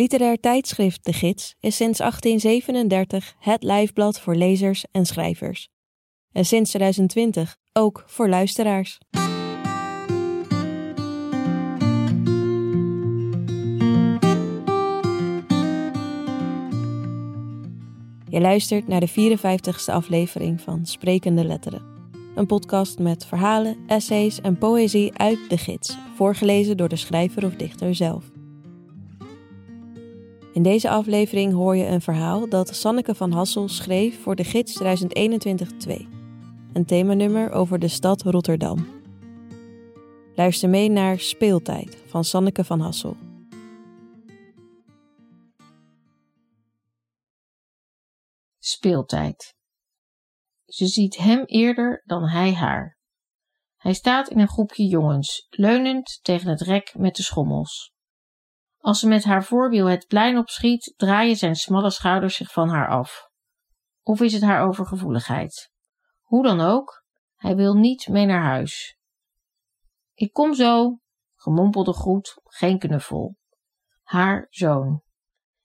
Literair tijdschrift De Gids is sinds 1837 het lijfblad voor lezers en schrijvers. En sinds 2020 ook voor luisteraars. Je luistert naar de 54ste aflevering van Sprekende Letteren. Een podcast met verhalen, essays en poëzie uit De Gids, voorgelezen door de schrijver of dichter zelf. In deze aflevering hoor je een verhaal dat Sanneke van Hassel schreef voor de Gids 2021-2. Een themanummer over de stad Rotterdam. Luister mee naar Speeltijd van Sanneke van Hassel. Speeltijd. Ze ziet hem eerder dan hij haar. Hij staat in een groepje jongens, leunend tegen het rek met de schommels. Als ze met haar voorwiel het plein opschiet, draaien zijn smalle schouders zich van haar af. Of is het haar overgevoeligheid? Hoe dan ook, hij wil niet mee naar huis. Ik kom zo, gemompelde groet, geen knuffel. Haar zoon.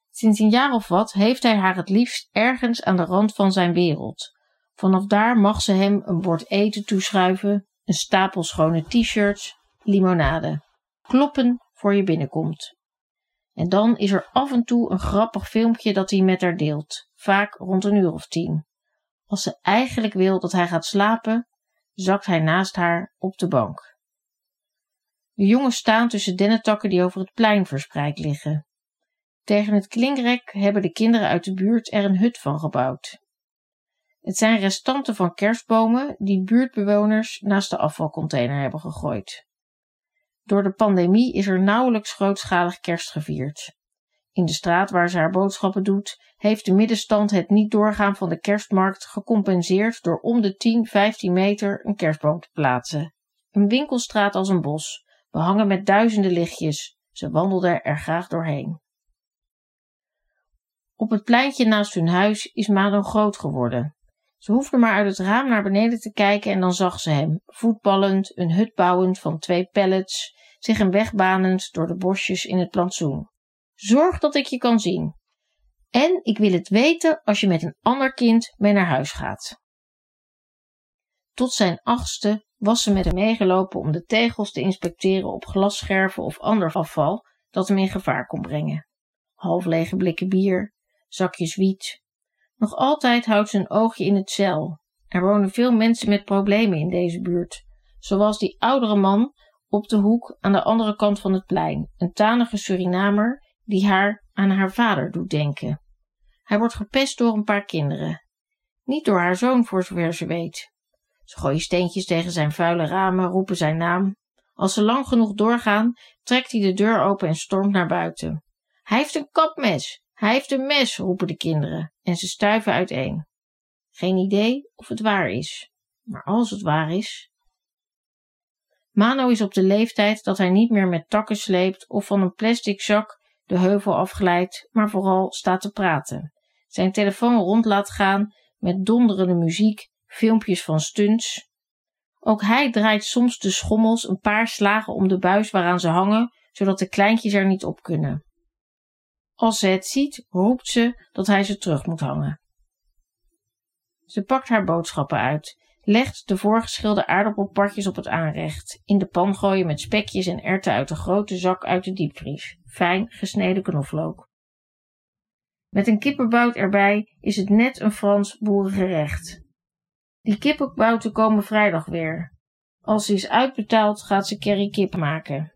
Sinds een jaar of wat heeft hij haar het liefst ergens aan de rand van zijn wereld. Vanaf daar mag ze hem een bord eten toeschuiven, een stapel schone t-shirts, limonade. Kloppen voor je binnenkomt. En dan is er af en toe een grappig filmpje dat hij met haar deelt, vaak rond een uur of tien. Als ze eigenlijk wil dat hij gaat slapen, zakt hij naast haar op de bank. De jongens staan tussen dennetakken die over het plein verspreid liggen. Tegen het klinkrek hebben de kinderen uit de buurt er een hut van gebouwd. Het zijn restanten van kerstbomen die buurtbewoners naast de afvalcontainer hebben gegooid. Door de pandemie is er nauwelijks grootschalig kerst gevierd. In de straat waar ze haar boodschappen doet, heeft de middenstand het niet doorgaan van de kerstmarkt gecompenseerd door om de 10, 15 meter een kerstboom te plaatsen. Een winkelstraat als een bos, behangen met duizenden lichtjes. Ze wandelde er graag doorheen. Op het pleintje naast hun huis is Mado groot geworden. Ze hoefde maar uit het raam naar beneden te kijken en dan zag ze hem, voetballend, een hut bouwend van twee pallets, zich een weg banend door de bosjes in het plantsoen. Zorg dat ik je kan zien. En ik wil het weten als je met een ander kind mee naar huis gaat. Tot zijn achtste was ze met hem meegelopen om de tegels te inspecteren op glasscherven of ander afval dat hem in gevaar kon brengen. Half lege blikken bier, zakjes wiet. Nog altijd houdt ze een oogje in het cel. Er wonen veel mensen met problemen in deze buurt, zoals die oudere man op de hoek aan de andere kant van het plein, een tanige Surinamer die haar aan haar vader doet denken. Hij wordt gepest door een paar kinderen. Niet door haar zoon, voor zover ze weet. Ze gooien steentjes tegen zijn vuile ramen, roepen zijn naam. Als ze lang genoeg doorgaan, trekt hij de deur open en stormt naar buiten. Hij heeft een kapmes! Hij heeft een mes, roepen de kinderen, en ze stuiven uiteen. Geen idee of het waar is. Maar als het waar is, Mano is op de leeftijd dat hij niet meer met takken sleept of van een plastic zak de heuvel afglijdt, maar vooral staat te praten. Zijn telefoon rond laat gaan met donderende muziek, filmpjes van stunts. Ook hij draait soms de schommels een paar slagen om de buis waaraan ze hangen, zodat de kleintjes er niet op kunnen. Als ze het ziet, roept ze dat hij ze terug moet hangen. Ze pakt haar boodschappen uit Legt de voorgeschilde aardappelpartjes op het aanrecht. In de pan gooien met spekjes en erwten uit de grote zak uit de diepvries. Fijn gesneden knoflook. Met een kippenbout erbij is het net een Frans boerengerecht. Die kippenbouten komen vrijdag weer. Als ze is uitbetaald, gaat ze curry kip maken.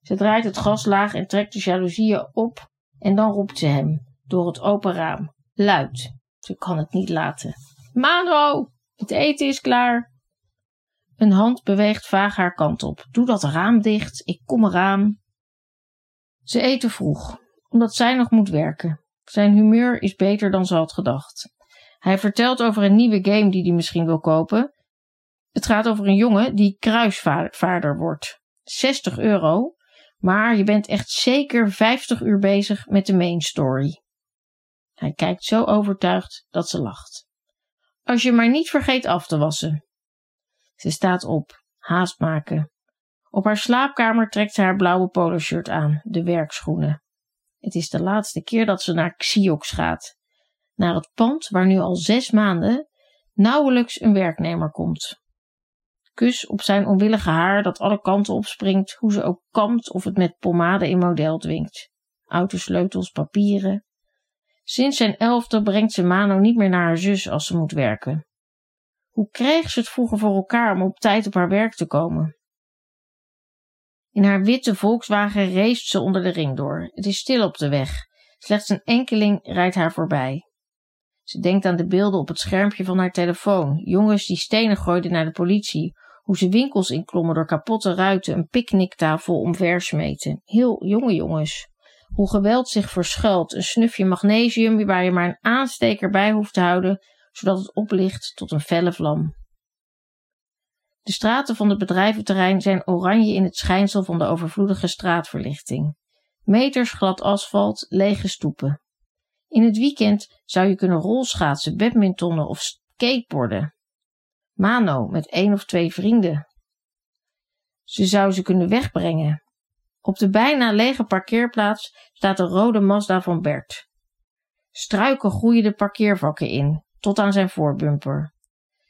Ze draait het gas laag en trekt de jaloezieën op en dan roept ze hem, door het open raam, luid. Ze kan het niet laten. Mano, het eten is klaar. Een hand beweegt vaag haar kant op. Doe dat raam dicht, ik kom eraan. Ze eten vroeg, omdat zij nog moet werken. Zijn humeur is beter dan ze had gedacht. Hij vertelt over een nieuwe game die hij misschien wil kopen. Het gaat over een jongen die kruisvaarder wordt. 60 euro, maar je bent echt zeker 50 uur bezig met de main story. Hij kijkt zo overtuigd dat ze lacht. Als je maar niet vergeet af te wassen. Ze staat op, haast maken. Op haar slaapkamer trekt ze haar blauwe poloshirt aan, de werkschoenen. Het is de laatste keer dat ze naar Xiox gaat. Naar het pand waar nu al zes maanden nauwelijks een werknemer komt. Kus op zijn onwillige haar dat alle kanten opspringt, hoe ze ook kamt of het met pomade in model dwingt. Autosleutels, papieren. Sinds zijn elfde brengt ze Mano niet meer naar haar zus als ze moet werken. Hoe kreeg ze het vroeger voor elkaar om op tijd op haar werk te komen? In haar witte Volkswagen race ze onder de ring door. Het is stil op de weg. Slechts een enkeling rijdt haar voorbij. Ze denkt aan de beelden op het schermpje van haar telefoon. Jongens die stenen gooiden naar de politie. Hoe ze winkels inklommen door kapotte ruiten, een picknicktafel omversmeten. Heel jonge jongens. Hoe geweld zich verschuilt. Een snufje magnesium waar je maar een aansteker bij hoeft te houden, zodat het oplicht tot een felle vlam. De straten van het bedrijventerrein zijn oranje in het schijnsel van de overvloedige straatverlichting. Meters glad asfalt, lege stoepen. In het weekend zou je kunnen rolschaatsen, badmintonnen of skateboarden. Mano met één of twee vrienden. Ze zou ze kunnen wegbrengen. Op de bijna lege parkeerplaats staat de rode Mazda van Bert. Struiken groeien de parkeervakken in, tot aan zijn voorbumper.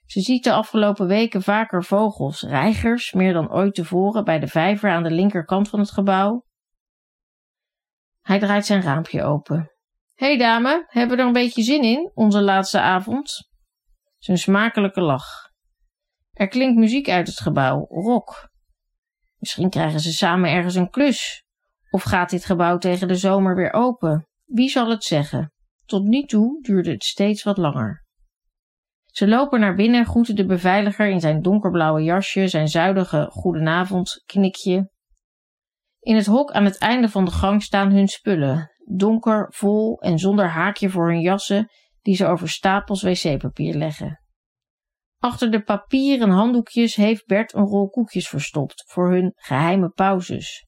Ze ziet de afgelopen weken vaker vogels, reigers, meer dan ooit tevoren, bij de vijver aan de linkerkant van het gebouw. Hij draait zijn raampje open. Hé hey dame, hebben we er een beetje zin in, onze laatste avond? Zijn smakelijke lach. Er klinkt muziek uit het gebouw, rock. Misschien krijgen ze samen ergens een klus. Of gaat dit gebouw tegen de zomer weer open? Wie zal het zeggen? Tot nu toe duurde het steeds wat langer. Ze lopen naar binnen, groeten de beveiliger in zijn donkerblauwe jasje, zijn zuidige goedenavond knikje. In het hok aan het einde van de gang staan hun spullen, donker, vol en zonder haakje voor hun jassen die ze over stapels wc-papier leggen. Achter de papieren handdoekjes heeft Bert een rol koekjes verstopt voor hun geheime pauzes.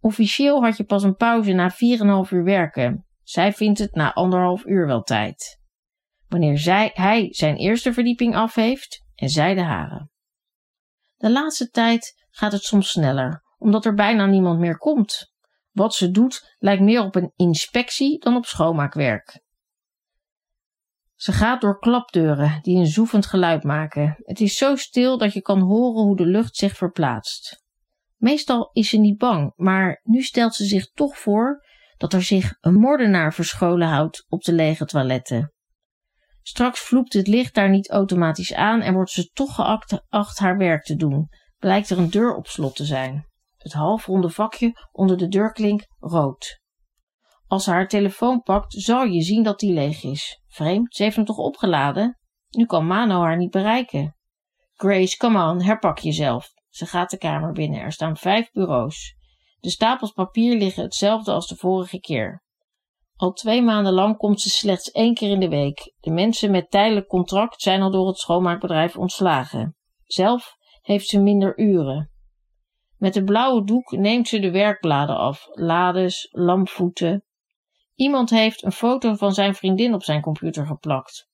Officieel had je pas een pauze na 4,5 uur werken. Zij vindt het na anderhalf uur wel tijd. Wanneer zij, hij zijn eerste verdieping af heeft en zij de haren. De laatste tijd gaat het soms sneller, omdat er bijna niemand meer komt. Wat ze doet lijkt meer op een inspectie dan op schoonmaakwerk. Ze gaat door klapdeuren die een zoevend geluid maken. Het is zo stil dat je kan horen hoe de lucht zich verplaatst. Meestal is ze niet bang, maar nu stelt ze zich toch voor dat er zich een moordenaar verscholen houdt op de lege toiletten. Straks vloept het licht daar niet automatisch aan en wordt ze toch geacht haar werk te doen. Blijkt er een deur op slot te zijn. Het halfronde vakje onder de deurklink rood. Als ze haar telefoon pakt, zal je zien dat die leeg is. Vreemd, ze heeft hem toch opgeladen? Nu kan Mano haar niet bereiken. Grace, come on, herpak jezelf. Ze gaat de kamer binnen. Er staan vijf bureaus. De stapels papier liggen hetzelfde als de vorige keer. Al twee maanden lang komt ze slechts één keer in de week. De mensen met tijdelijk contract zijn al door het schoonmaakbedrijf ontslagen. Zelf heeft ze minder uren. Met de blauwe doek neemt ze de werkbladen af, lades, lampvoeten. Iemand heeft een foto van zijn vriendin op zijn computer geplakt.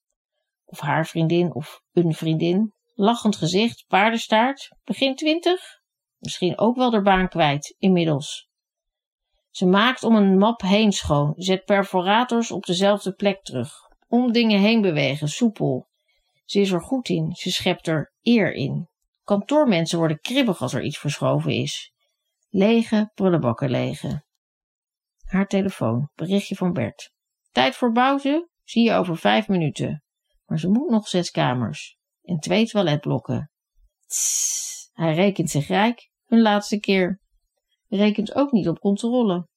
Of haar vriendin of een vriendin. Lachend gezicht, paardenstaart, begin twintig. Misschien ook wel de baan kwijt, inmiddels. Ze maakt om een map heen schoon, zet perforators op dezelfde plek terug. Om dingen heen bewegen, soepel. Ze is er goed in, ze schept er eer in. Kantoormensen worden kribbig als er iets verschoven is. Lege prullenbakken lege. Haar telefoon, berichtje van Bert. Tijd voor pauze? Zie je over vijf minuten. Maar ze moet nog zes kamers. En twee toiletblokken. Tss, hij rekent zich rijk. Hun laatste keer. Rekent ook niet op controle.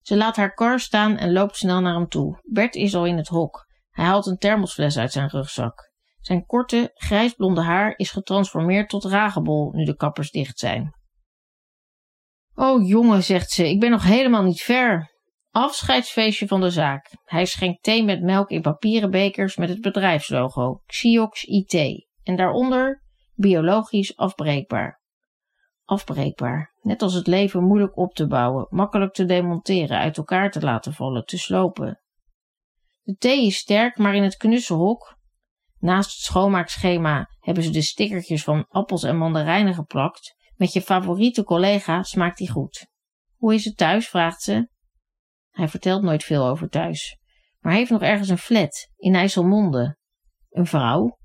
Ze laat haar kar staan en loopt snel naar hem toe. Bert is al in het hok. Hij haalt een thermosfles uit zijn rugzak. Zijn korte, grijsblonde haar is getransformeerd tot ragebol nu de kappers dicht zijn. Oh jongen, zegt ze, ik ben nog helemaal niet ver. Afscheidsfeestje van de zaak. Hij schenkt thee met melk in papieren bekers met het bedrijfslogo Xiox IT en daaronder biologisch afbreekbaar. Afbreekbaar, net als het leven moeilijk op te bouwen, makkelijk te demonteren, uit elkaar te laten vallen, te slopen. De thee is sterk, maar in het knusse hok Naast het schoonmaakschema hebben ze de stickertjes van appels en mandarijnen geplakt. Met je favoriete collega smaakt die goed. Hoe is het thuis? vraagt ze. Hij vertelt nooit veel over thuis, maar hij heeft nog ergens een flat in IJsselmonde. Een vrouw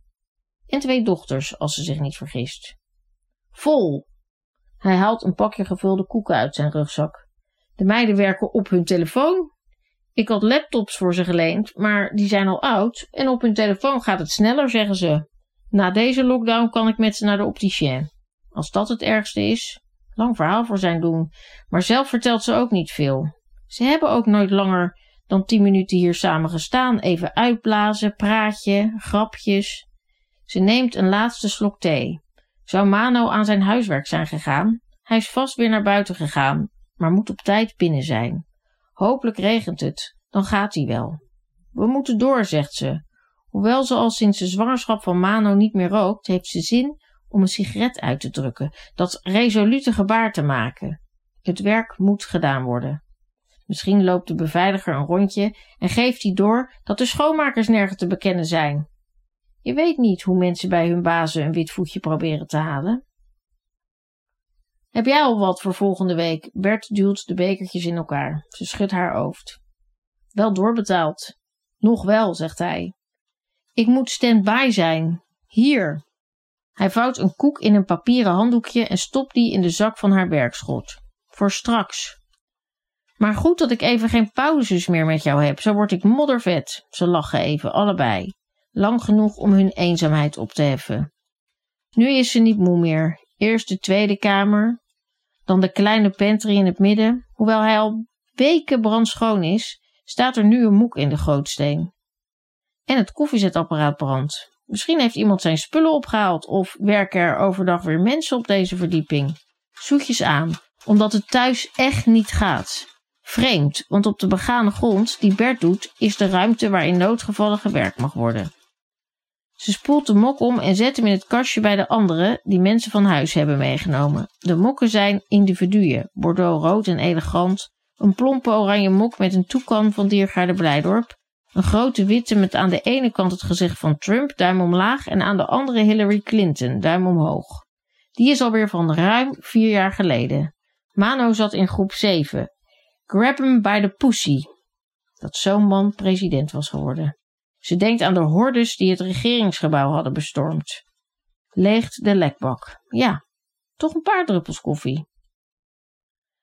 en twee dochters, als ze zich niet vergist. Vol! Hij haalt een pakje gevulde koeken uit zijn rugzak. De meiden werken op hun telefoon. Ik had laptops voor ze geleend, maar die zijn al oud en op hun telefoon gaat het sneller, zeggen ze. Na deze lockdown kan ik met ze naar de opticien. Als dat het ergste is, lang verhaal voor zijn doen, maar zelf vertelt ze ook niet veel. Ze hebben ook nooit langer dan tien minuten hier samen gestaan, even uitblazen, praatje, grapjes. Ze neemt een laatste slok thee. Zou Mano aan zijn huiswerk zijn gegaan? Hij is vast weer naar buiten gegaan, maar moet op tijd binnen zijn. Hopelijk regent het, dan gaat hij wel. We moeten door, zegt ze. Hoewel ze al sinds de zwangerschap van Mano niet meer rookt, heeft ze zin om een sigaret uit te drukken, dat resolute gebaar te maken. Het werk moet gedaan worden. Misschien loopt de beveiliger een rondje en geeft hij door dat de schoonmakers nergens te bekennen zijn. Je weet niet hoe mensen bij hun bazen een wit voetje proberen te halen. Heb jij al wat voor volgende week? Bert duwt de bekertjes in elkaar. Ze schudt haar hoofd. Wel doorbetaald. Nog wel, zegt hij. Ik moet stand-by zijn. Hier. Hij vouwt een koek in een papieren handdoekje en stopt die in de zak van haar werkschot. Voor straks. Maar goed dat ik even geen pauzes meer met jou heb, zo word ik moddervet. Ze lachen even, allebei. Lang genoeg om hun eenzaamheid op te heffen. Nu is ze niet moe meer. Eerst de tweede kamer, dan de kleine pantry in het midden. Hoewel hij al weken brandschoon is, staat er nu een moek in de gootsteen. En het koffiezetapparaat brandt. Misschien heeft iemand zijn spullen opgehaald of werken er overdag weer mensen op deze verdieping. Zoetjes aan, omdat het thuis echt niet gaat. Vreemd, want op de begane grond die Bert doet, is de ruimte waar in noodgevallen gewerkt mag worden. Ze spoelt de mok om en zet hem in het kastje bij de andere die mensen van huis hebben meegenomen. De mokken zijn individuen, bordeaux rood en elegant, een plompe oranje mok met een toekan van Diergaarde Blijdorp, een grote witte met aan de ene kant het gezicht van Trump, duim omlaag, en aan de andere Hillary Clinton, duim omhoog. Die is alweer van ruim vier jaar geleden. Mano zat in groep 7. Grab him by the pussy. Dat zo'n man president was geworden. Ze denkt aan de hordes die het regeringsgebouw hadden bestormd. Leegt de lekbak. Ja, toch een paar druppels koffie.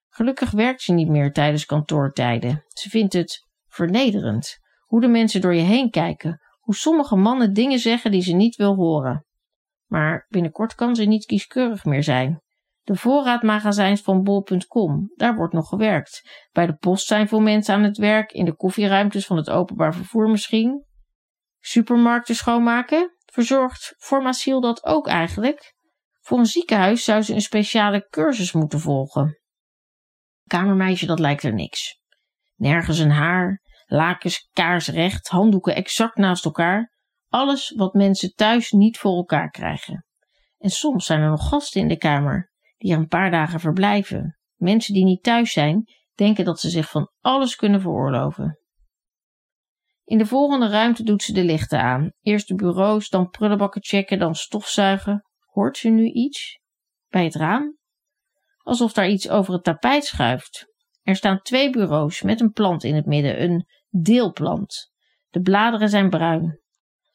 Gelukkig werkt ze niet meer tijdens kantoortijden. Ze vindt het vernederend hoe de mensen door je heen kijken, hoe sommige mannen dingen zeggen die ze niet wil horen. Maar binnenkort kan ze niet kieskeurig meer zijn. De voorraadmagazijns van bol.com, daar wordt nog gewerkt. Bij de post zijn veel mensen aan het werk, in de koffieruimtes van het openbaar vervoer misschien. Supermarkten schoonmaken? Verzorgt Formasiel dat ook eigenlijk? Voor een ziekenhuis zou ze een speciale cursus moeten volgen. Kamermeisje, dat lijkt er niks. Nergens een haar, lakens kaarsrecht, handdoeken exact naast elkaar. Alles wat mensen thuis niet voor elkaar krijgen. En soms zijn er nog gasten in de kamer die er een paar dagen verblijven. Mensen die niet thuis zijn, denken dat ze zich van alles kunnen veroorloven. In de volgende ruimte doet ze de lichten aan. Eerst de bureaus, dan prullenbakken checken, dan stofzuigen. Hoort ze nu iets? Bij het raam? Alsof daar iets over het tapijt schuift. Er staan twee bureaus met een plant in het midden, een deelplant. De bladeren zijn bruin.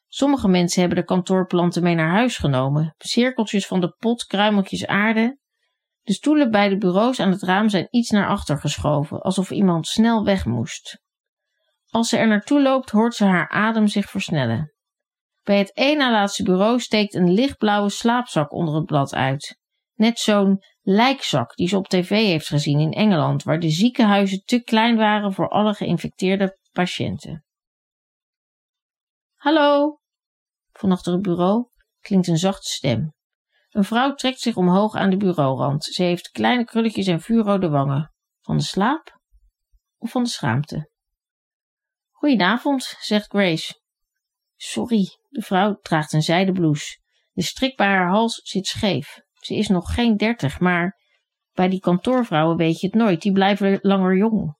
Sommige mensen hebben de kantoorplanten mee naar huis genomen. Cirkeltjes van de pot, kruimeltjes aarde. De stoelen bij de bureaus aan het raam zijn iets naar achter geschoven, alsof iemand snel weg moest. Als ze er naartoe loopt, hoort ze haar adem zich versnellen. Bij het één na laatste bureau steekt een lichtblauwe slaapzak onder het blad uit. Net zo'n lijkzak die ze op tv heeft gezien in Engeland, waar de ziekenhuizen te klein waren voor alle geïnfecteerde patiënten. Hallo! Van achter het bureau klinkt een zachte stem. Een vrouw trekt zich omhoog aan de bureaurand. Ze heeft kleine krulletjes en vuurrode wangen. Van de slaap of van de schaamte? Goedenavond, zegt Grace. Sorry, de vrouw draagt een zijden blouse. De strik bij haar hals zit scheef. Ze is nog geen dertig, maar bij die kantoorvrouwen weet je het nooit. Die blijven langer jong.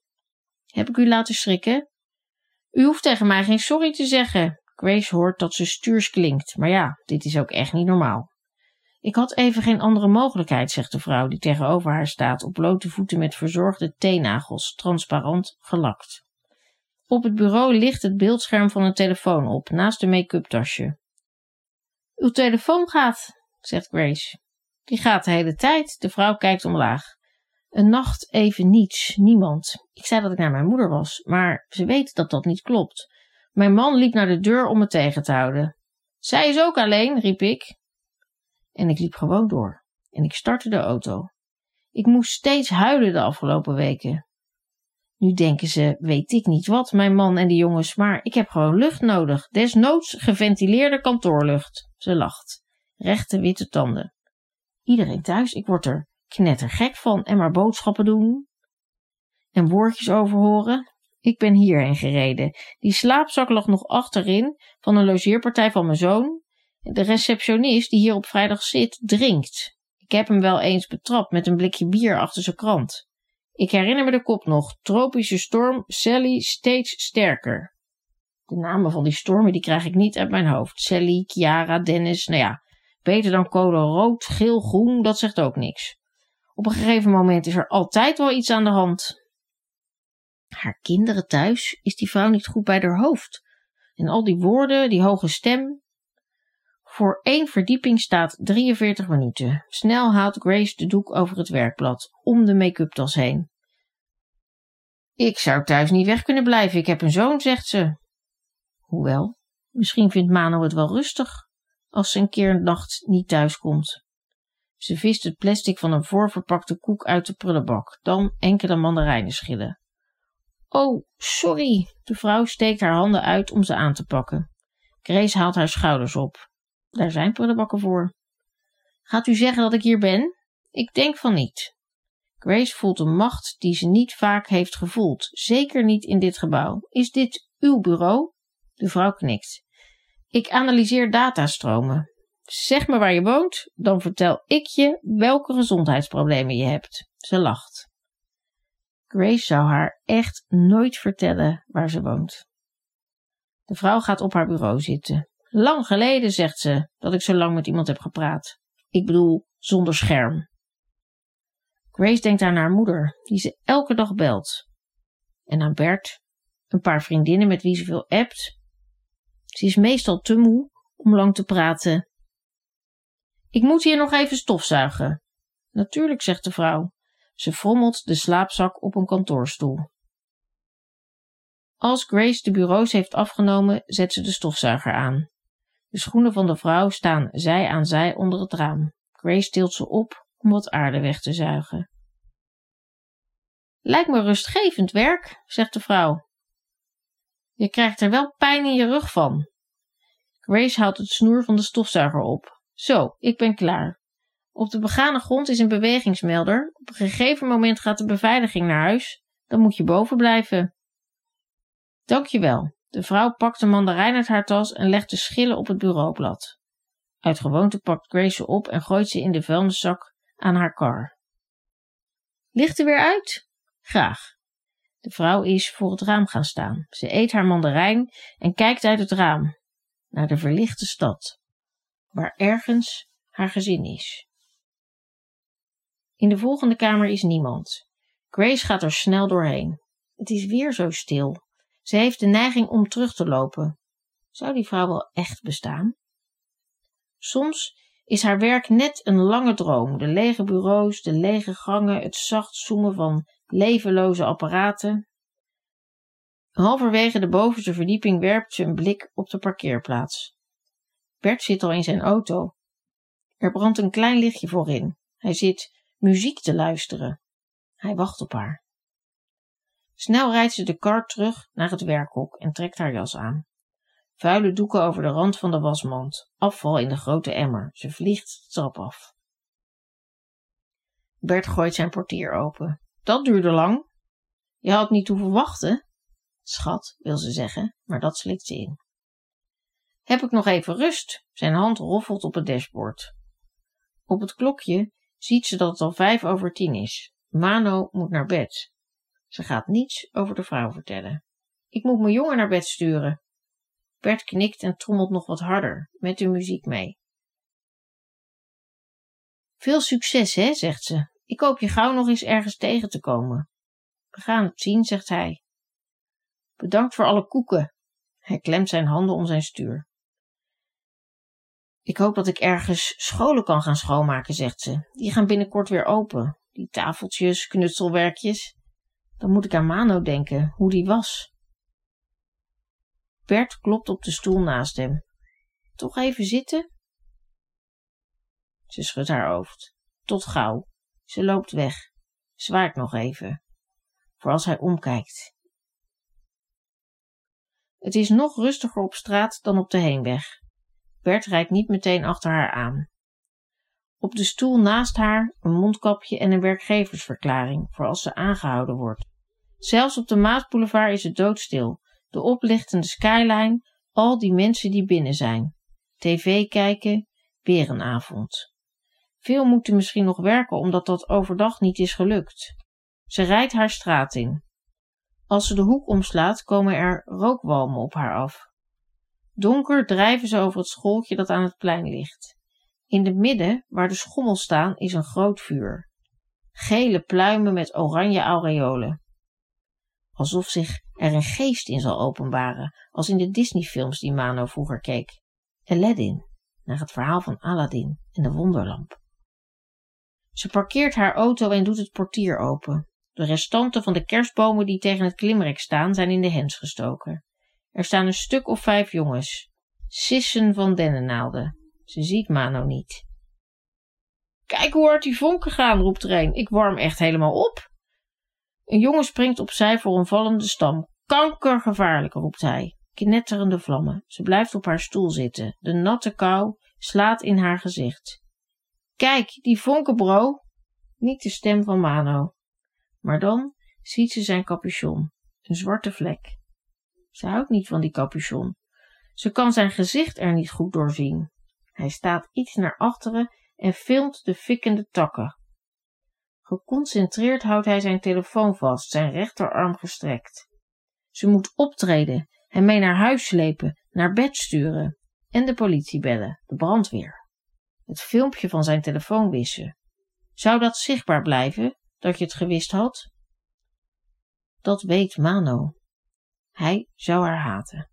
Heb ik u laten schrikken? U hoeft tegen mij geen sorry te zeggen. Grace hoort dat ze stuurs klinkt, maar ja, dit is ook echt niet normaal. Ik had even geen andere mogelijkheid, zegt de vrouw die tegenover haar staat, op blote voeten met verzorgde teennagels, transparant gelakt. Op het bureau ligt het beeldscherm van een telefoon op, naast de make-up tasje. Uw telefoon gaat, zegt Grace. Die gaat de hele tijd. De vrouw kijkt omlaag. Een nacht even niets, niemand. Ik zei dat ik naar mijn moeder was, maar ze weet dat dat niet klopt. Mijn man liep naar de deur om me tegen te houden. Zij is ook alleen, riep ik. En ik liep gewoon door. En ik startte de auto. Ik moest steeds huilen de afgelopen weken. Nu denken ze, weet ik niet wat, mijn man en de jongens, maar ik heb gewoon lucht nodig. Desnoods geventileerde kantoorlucht. Ze lacht. Rechte witte tanden. Iedereen thuis, ik word er knettergek van en maar boodschappen doen. En woordjes overhoren. Ik ben hierheen gereden. Die slaapzak lag nog achterin van een logeerpartij van mijn zoon. De receptionist die hier op vrijdag zit, drinkt. Ik heb hem wel eens betrapt met een blikje bier achter zijn krant. Ik herinner me de kop nog. Tropische storm, Sally steeds sterker. De namen van die stormen die krijg ik niet uit mijn hoofd. Sally, Chiara, Dennis, nou ja. Beter dan code rood, geel, groen, dat zegt ook niks. Op een gegeven moment is er altijd wel iets aan de hand. Haar kinderen thuis, is die vrouw niet goed bij haar hoofd? En al die woorden, die hoge stem. Voor één verdieping staat 43 minuten. Snel haalt Grace de doek over het werkblad, om de make-up tas heen. Ik zou thuis niet weg kunnen blijven, ik heb een zoon, zegt ze. Hoewel, misschien vindt Mano het wel rustig, als ze een keer een nacht niet thuis komt. Ze vist het plastic van een voorverpakte koek uit de prullenbak, dan enkele mandarijnen schillen. Oh, sorry. De vrouw steekt haar handen uit om ze aan te pakken. Grace haalt haar schouders op. Daar zijn prullenbakken voor. Gaat u zeggen dat ik hier ben? Ik denk van niet. Grace voelt een macht die ze niet vaak heeft gevoeld, zeker niet in dit gebouw. Is dit uw bureau? De vrouw knikt. Ik analyseer datastromen. Zeg me waar je woont, dan vertel ik je welke gezondheidsproblemen je hebt. Ze lacht. Grace zou haar echt nooit vertellen waar ze woont. De vrouw gaat op haar bureau zitten. Lang geleden, zegt ze, dat ik zo lang met iemand heb gepraat. Ik bedoel, zonder scherm. Grace denkt aan haar moeder, die ze elke dag belt. En aan Bert, een paar vriendinnen met wie ze veel appt. Ze is meestal te moe om lang te praten. Ik moet hier nog even stofzuigen. Natuurlijk, zegt de vrouw. Ze frommelt de slaapzak op een kantoorstoel. Als Grace de bureaus heeft afgenomen, zet ze de stofzuiger aan. De schoenen van de vrouw staan zij aan zij onder het raam. Grace tilt ze op om wat aarde weg te zuigen. Lijkt me rustgevend werk, zegt de vrouw. Je krijgt er wel pijn in je rug van. Grace haalt het snoer van de stofzuiger op. Zo, ik ben klaar. Op de begane grond is een bewegingsmelder. Op een gegeven moment gaat de beveiliging naar huis. Dan moet je boven blijven. Dankjewel. De vrouw pakt de mandarijn uit haar tas en legt de schillen op het bureaublad. Uit gewoonte pakt Grace ze op en gooit ze in de vuilniszak aan haar kar. Licht er weer uit? Graag. De vrouw is voor het raam gaan staan. Ze eet haar mandarijn en kijkt uit het raam naar de verlichte stad, waar ergens haar gezin is. In de volgende kamer is niemand. Grace gaat er snel doorheen. Het is weer zo stil. Ze heeft de neiging om terug te lopen. Zou die vrouw wel echt bestaan? Soms is haar werk net een lange droom. De lege bureaus, de lege gangen, het zacht zoemen van levenloze apparaten. Halverwege de bovenste verdieping werpt ze een blik op de parkeerplaats. Bert zit al in zijn auto. Er brandt een klein lichtje voorin. Hij zit muziek te luisteren. Hij wacht op haar. Snel rijdt ze de kar terug naar het werkhok en trekt haar jas aan. Vuile doeken over de rand van de wasmand, afval in de grote emmer. Ze vliegt de trap af. Bert gooit zijn portier open. Dat duurde lang. Je had niet hoeven wachten. Schat, wil ze zeggen, maar dat slikt ze in. Heb ik nog even rust? Zijn hand roffelt op het dashboard. Op het klokje ziet ze dat het al vijf over tien is. Mano moet naar bed. Ze gaat niets over de vrouw vertellen. Ik moet mijn jongen naar bed sturen. Bert knikt en trommelt nog wat harder, met de muziek mee. Veel succes, hè, zegt ze. Ik hoop je gauw nog eens ergens tegen te komen. We gaan het zien, zegt hij. Bedankt voor alle koeken. Hij klemt zijn handen om zijn stuur. Ik hoop dat ik ergens scholen kan gaan schoonmaken, zegt ze. Die gaan binnenkort weer open. Die tafeltjes, knutselwerkjes. Dan moet ik aan Mano denken, hoe die was. Bert klopt op de stoel naast hem. Toch even zitten? Ze schudt haar hoofd. Tot gauw. Ze loopt weg. Zwaait nog even. Voor als hij omkijkt. Het is nog rustiger op straat dan op de heenweg. Bert rijdt niet meteen achter haar aan. Op de stoel naast haar een mondkapje en een werkgeversverklaring voor als ze aangehouden wordt. Zelfs op de Maasboulevard is het doodstil. De oplichtende skyline, al die mensen die binnen zijn. TV kijken, weer een avond. Veel moeten misschien nog werken omdat dat overdag niet is gelukt. Ze rijdt haar straat in. Als ze de hoek omslaat, komen er rookwalmen op haar af. Donker drijven ze over het schooltje dat aan het plein ligt. In het midden, waar de schommels staan, is een groot vuur. Gele pluimen met oranje aureolen. Alsof zich er een geest in zal openbaren, als in de Disney-films die Mano vroeger keek. Aladdin, naar het verhaal van Aladdin en de wonderlamp. Ze parkeert haar auto en doet het portier open. De restanten van de kerstbomen die tegen het klimrek staan, zijn in de hens gestoken. Er staan een stuk of vijf jongens. Sissen van dennennaalden. Ze ziet Mano niet. Kijk hoe hard die vonken gaan, roept er een. Ik warm echt helemaal op. Een jongen springt opzij voor een vallende stam. Kankergevaarlijk, roept hij. Knetterende vlammen. Ze blijft op haar stoel zitten. De natte kou slaat in haar gezicht. Kijk, die vonken, bro. Niet de stem van Mano. Maar dan ziet ze zijn capuchon. Een zwarte vlek. Ze houdt niet van die capuchon. Ze kan zijn gezicht er niet goed doorzien. Hij staat iets naar achteren en filmt de fikkende takken. Geconcentreerd houdt hij zijn telefoon vast, zijn rechterarm gestrekt. Ze moet optreden, hem mee naar huis slepen, naar bed sturen en de politie bellen, de brandweer. Het filmpje van zijn telefoon wissen. Zou dat zichtbaar blijven, dat je het gewist had? Dat weet Mano. Hij zou haar haten.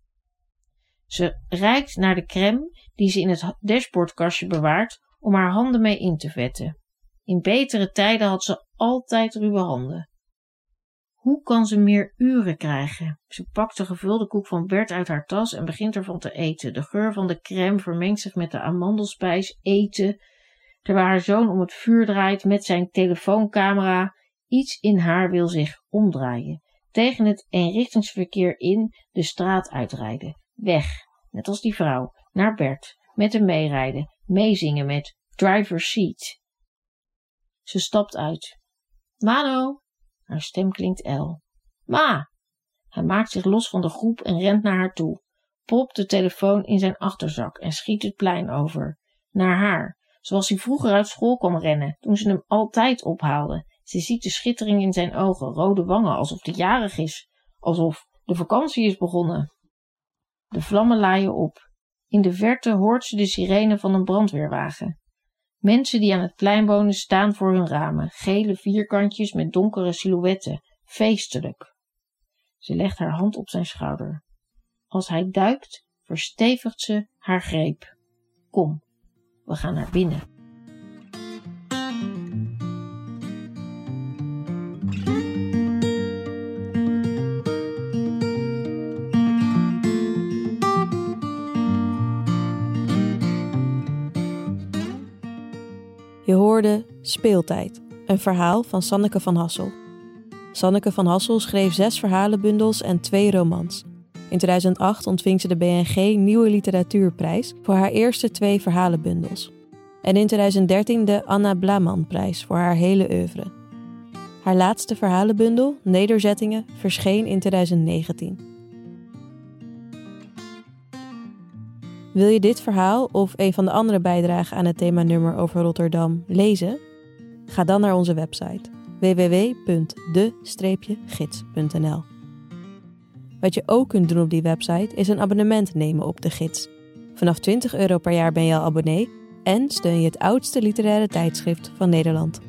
Ze reikt naar de crème die ze in het dashboardkastje bewaart om haar handen mee in te vetten. In betere tijden had ze altijd ruwe handen. Hoe kan ze meer uren krijgen? Ze pakt de gevulde koek van Bert uit haar tas en begint ervan te eten. De geur van de crème vermengt zich met de amandelspijs eten, terwijl haar zoon om het vuur draait met zijn telefooncamera. Iets in haar wil zich omdraaien, tegen het eenrichtingsverkeer in de straat uitrijden. Weg, net als die vrouw, naar Bert, met hem meerijden, meezingen met driver's seat. Ze stapt uit. Mano! Haar stem klinkt El. Ma! Hij maakt zich los van de groep en rent naar haar toe, popt de telefoon in zijn achterzak en schiet het plein over. Naar haar, zoals hij vroeger uit school kwam rennen, toen ze hem altijd ophaalde. Ze ziet de schittering in zijn ogen, rode wangen, alsof hij jarig is, alsof de vakantie is begonnen. De vlammen laaien op. In de verte hoort ze de sirene van een brandweerwagen. Mensen die aan het plein wonen staan voor hun ramen, gele vierkantjes met donkere silhouetten, feestelijk. Ze legt haar hand op zijn schouder. Als hij duikt, verstevigt ze haar greep. Kom, we gaan naar binnen. Speeltijd, een verhaal van Sanneke van Hassel. Sanneke van Hassel schreef zes verhalenbundels en twee romans. In 2008 ontving ze de BNG Nieuwe Literatuurprijs voor haar eerste twee verhalenbundels. En in 2013 de Anna Blamanprijs voor haar hele oeuvre. Haar laatste verhalenbundel, Nederzettingen, verscheen in 2019. Wil je dit verhaal of een van de andere bijdragen aan het themanummer over Rotterdam lezen? Ga dan naar onze website www.de-gids.nl. Wat je ook kunt doen op die website is een abonnement nemen op de gids. Vanaf 20 euro per jaar ben je al abonnee en steun je het oudste literaire tijdschrift van Nederland.